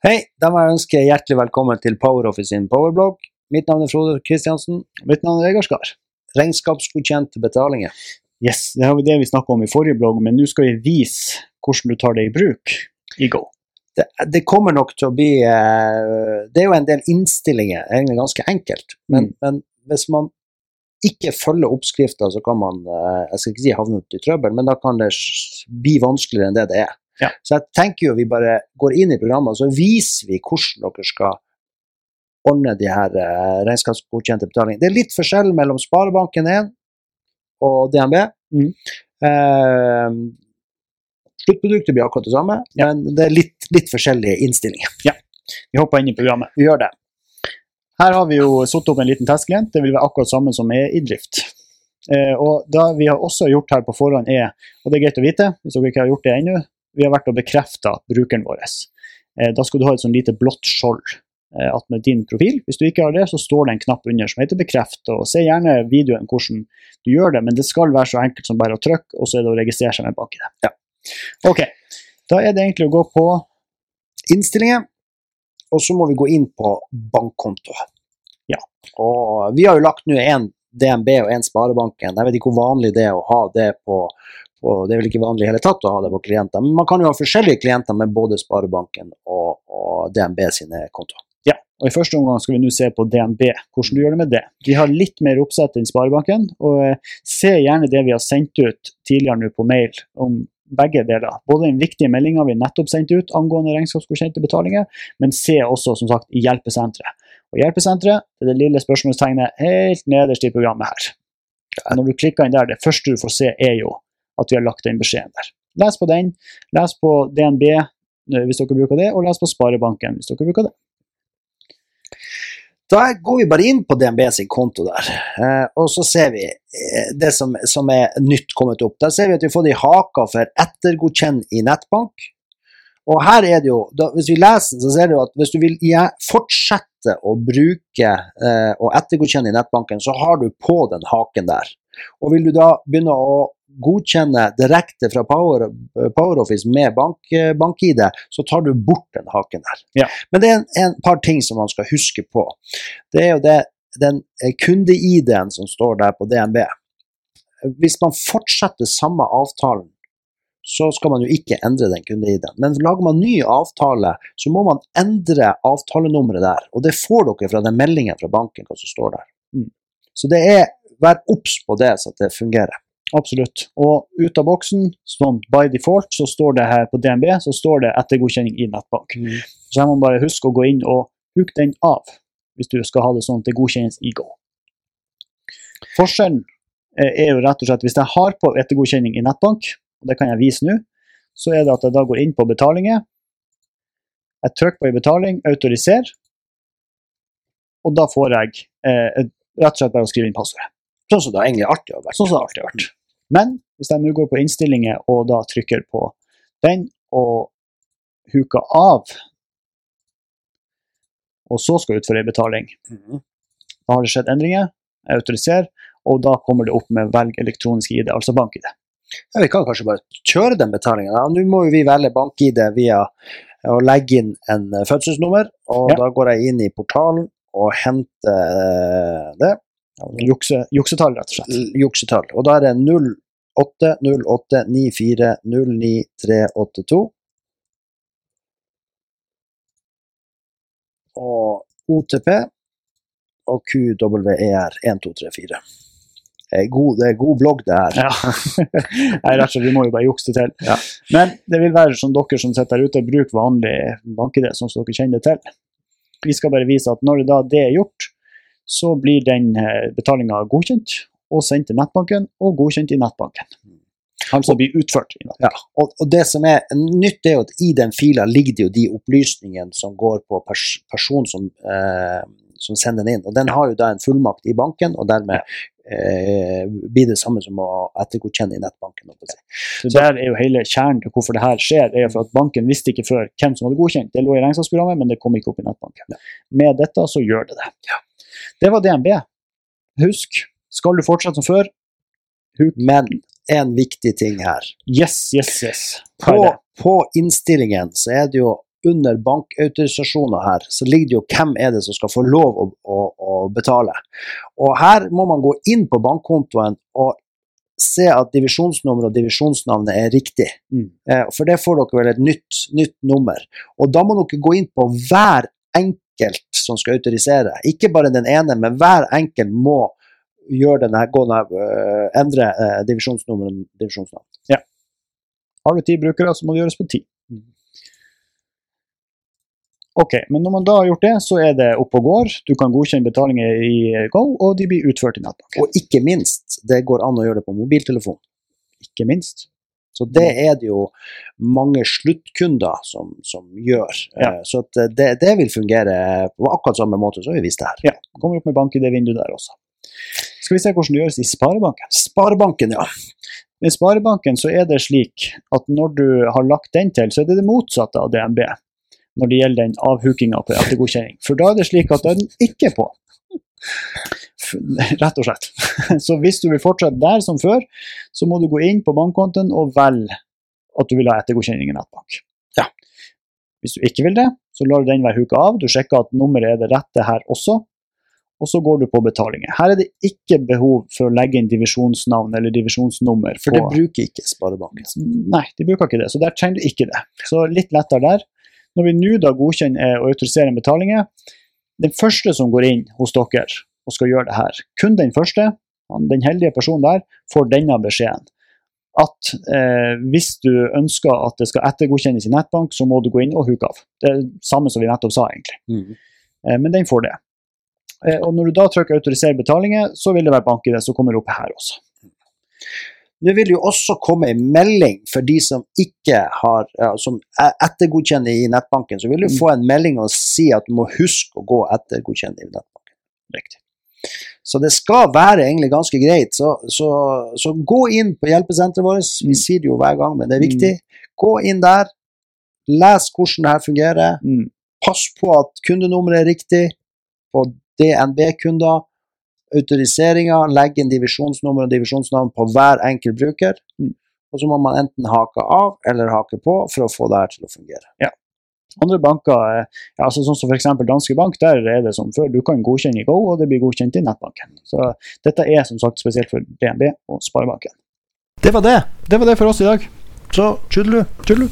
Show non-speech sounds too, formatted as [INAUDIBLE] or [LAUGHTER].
Hei, da må jeg ønske hjertelig velkommen til PowerOffice sin powerblog. Mitt navn er Frode Kristiansen. Mitt navn er Vegard Skar. Regnskapsgodkjente betalinger. Yes, det var det vi snakka om i forrige blogg, men nå skal vi vise hvordan du tar det i bruk i Go. Det, det kommer nok til å bli eh, Det er jo en del innstillinger, egentlig ganske enkelt. Men, Mm. men hvis man ikke følger oppskrifta, så kan man eh, Jeg skal ikke si havne ut i trøbbel, men da kan det bli vanskeligere enn det det er. Ja. Så jeg tenker jo vi bare går inn i programmet, og så viser vi hvordan dere skal ordne de her eh, regnskapsgodkjente betalingene. Det er litt forskjell mellom Sparebanken 1 og DNB. Mm. Eh, sluttproduktet blir akkurat det samme, men det er litt, litt forskjellige innstillinger. Ja, Vi hopper inn i programmet. Vi gjør det. Her har vi jo satt opp en liten testklient. Det vil være akkurat samme som er i drift. Eh, og det vi har også gjort her på forhånd er, og det er greit å vite hvis dere ikke har gjort det ennå, vi har vært og bekrefta brukeren vår. Eh, da skal du ha et sånn lite blått skjold eh, attmed din profil. Hvis du ikke har det, så står det en knapp under som heter bekreft. og Se gjerne videoen hvordan du gjør det, men det skal være så enkelt som bare å trykke, og så er det å registrere seg med BankID. Ja. Ok, da er det egentlig å gå på Innstillinger, og så må vi gå inn på bankkonto. Ja. Og vi har jo lagt nå en DNB og en Sparebanken. Jeg vet ikke hvor vanlig det er å ha det på, på Det er vel ikke vanlig i hele tatt å ha det på klienter, men man kan jo ha forskjellige klienter med både Sparebanken og, og DNB sine kontoer. Ja, og I første omgang skal vi nå se på DNB, hvordan du gjør det med det. De har litt mer oppsett enn Sparebanken, og eh, se gjerne det vi har sendt ut tidligere nå på mail om begge deler. Både den viktige meldinga vi nettopp sendte ut angående regnskapsgodkjente betalinger, men se også som sagt i hjelpesenteret. Og Hjelpesenteret er det lille spørsmålstegnet helt nederst i programmet her. Når du klikker inn der, det første du får se, er jo at vi har lagt den beskjeden der. Les på den, les på DNB eh, hvis dere bruker det, og les på Sparebanken hvis dere bruker det. Da går vi bare inn på DNB sin konto der, eh, og så ser vi eh, det som, som er nytt kommet opp. Der ser vi at vi har fått ei hake for 'ettergodkjenn i nettbank'. Og her er det jo, da, Hvis vi leser så ser du at hvis du vil fortsette å bruke eh, og ettergodkjenne i nettbanken, så har du på den haken der. Og vil du da begynne å godkjenne direkte fra Power, PowerOffice med bank, bank-ID, så tar du bort den haken der. Ja. Men det er en, par ting som man skal huske på. Det er jo det, den eh, kunde-ID-en som står der på DNB. Hvis man fortsetter samme avtalen, så skal man jo ikke endre den kunde-ID-en. Men lager man ny avtale, så må man endre avtalenummeret der. Og det får dere fra den meldingen fra banken hva som står der. Mm. Så det er, vær obs på det, så det fungerer. Absolutt. Og ut av boksen, sånn by default, så står det her på DNB så står det ettergodkjenning i nettbank. Så her må man bare huske å gå inn og huke den av, hvis du skal ha det sånn at det godkjennes i Go. Forskjellen eh, er jo rett og slett hvis jeg har på ettergodkjenning i nettbank, og det kan jeg vise nå, så er det at jeg da går inn på betalinger. Jeg trykker på i betaling, autoriser, og da får jeg eh, rett og slett bare å skrive inn passordet. Sånn som det egentlig alltid har vært. Sånn som det alltid har vært. Men hvis jeg nå går på innstillinger og da trykker på den og huker av, og så skal utføre en betaling, Mhm. da har det skjedd endringer, jeg autoriserer, og da kommer det opp med velg elektronisk ID, altså bank-ID. Ja, vi kan kanskje bare kjøre den betalingen. Ja, Nå må jo vi velge bank-ID via å legge inn en fødselsnummer, og Ja. da går jeg inn i portalen og henter eh, det. Jukse, juksetall, rett og slett. Juksetall. Og da er det 080894098382. Og OTP og QWER1234. Det er god, det er god blogg, det her. Ja. [LAUGHS] Nei, rett og slett, vi må jo bare jukse det til. Ja. Men det vil være som dere som sitter der ute, bruk vanlig bank-ID, sånn som dere kjenner det til. Vi skal bare vise at når det da det er gjort, så blir den betalinga godkjent og sendt til nettbanken, og godkjent i nettbanken. Altså blir utført i nettbanken. Ja, og, og det som er nytt, er jo at i den fila ligger det jo de opplysningene som går på pers personen som, eh, som sender den inn. Og den har jo da en fullmakt i banken, og dermed eh, blir det samme som å ettergodkjenne i nettbanken. si. Så Der er jo hele kjernen til hvorfor det her skjer. er jo for at Banken visste ikke før hvem som hadde godkjent. Det lå i regnskapsprogrammet, men det kom ikke opp i nettbanken. Med dette så gjør det det. Det var DNB. Husk, skal du fortsette som før, Men en viktig ting her. yes, yes, yes. På, på innstillingen så er det jo under bankautorisasjoner her, så ligger det jo hvem er det som skal få lov å, å, å betale. Og her må man gå inn på bankkontoen og se at divisjonsnummer og divisjonsnavnet er riktig. Mm. Eh, For det får dere vel et nytt, nytt nummer. Og da må dere gå inn på hver enkelt som skal autorisere. Ikke bare den ene, men hver enkelt må gjøre denne, gå denne, uh, endre eh, divisjonsnummer og divisjonsnavn. Har du ti brukere, så må det gjøres på ti. Mm. Ok, men når man da har gjort det, så er det opp og går. Du kan godkjenne betalinger i Go, og de blir utført i nettbanken. Og ikke minst, det går an å gjøre det på mobiltelefon. Ikke minst. Så det er det jo mange sluttkunder som, som gjør. Ja. Eh, Så at det, det vil fungere på akkurat samme måte som vi viste her. Ja, kommer opp med bank i det vinduet der også. Skal vi se hvordan det gjøres i Sparebanken. Sparebanken, ja. I Sparebanken så er det slik at når du har lagt den til, så er det det motsatte av DNB når det gjelder den avhukinga på ettergodkjenning. For da er det slik at da er den ikke på. [LAUGHS] Rett og slett. [LAUGHS] Så hvis du vil fortsette der som før, så må du gå inn på bankkontoen og velge at du vil ha ettergodkjenning i nettbank. Ja. Hvis du ikke vil det, så lar du den være huka av. Du sjekker at nummeret er det rette her også, og så går du på betalinger. Her er det ikke behov for å legge inn divisjonsnavn eller divisjonsnummer. For det bruker ikke Sparebanken. Nei, de bruker ikke det, så der trenger du ikke det. Så litt lettere der. Når vi nå da godkjenner og autoriserer betalinger, den første som går inn hos dere og skal gjøre det her, kun den første, den heldige personen der, får denne beskjeden. At eh, hvis du ønsker at det skal ettergodkjennes i nettbank, så må du gå inn og huke av. Det er det samme som vi nettopp sa, egentlig. Eh, men den får det. Eh, og når du da trykker 'autorisere betalinger', så vil det være bank-ID som kommer opp her også. Nå vil det jo også komme en melding for de som ikke har som er ettergodkjenner i nettbanken. Så vil du Mm. få en melding og si at du må huske å gå ettergodkjenne i nettbanken. Riktig. Så det skal være egentlig ganske greit. Så, så, så gå inn på hjelpesenteret vårt. Vi sier det jo hver gang, men det er viktig. Gå inn der. Les hvordan det her fungerer. Mm. Pass på at kundenummeret er riktig på DNB-kunder. Autoriseringa, legge inn divisjonsnummer og divisjonsnavn på hver enkelt bruker. Mm. Og så må man enten hake av eller hake på for å få det her til å fungere. Ja. Andre banker, eh, ja, altså sånn som f.eks. Danske Bank, der er det som før. Du kan godkjenne i Go, og det blir godkjent i nettbanken. Så dette er som sagt spesielt for DNB og Sparebanken. Det var det. Det var det for oss i dag. Så tjudelu. Tjullu.